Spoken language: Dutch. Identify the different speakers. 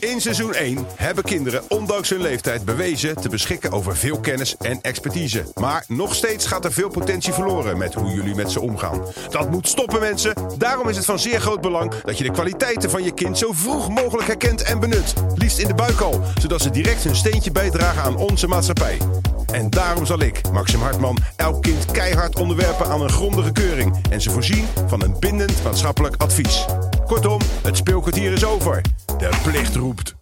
Speaker 1: In seizoen 1 hebben kinderen ondanks hun leeftijd bewezen te beschikken over veel kennis en expertise. Maar nog steeds gaat er veel potentie verloren met hoe jullie met ze omgaan. Dat moet stoppen mensen. Daarom is het van zeer groot belang dat je de kwaliteiten van je kind zo vroeg mogelijk herkent en benut. Liefst in de buik al, zodat ze direct hun steentje bijdragen aan onze maatschappij. En daarom zal ik, Maxim Hartman, elk kind keihard onderwerpen aan een grondige keuring en ze voorzien van een bindend maatschappelijk advies. Kortom, het speelkwartier is over. De plicht roept.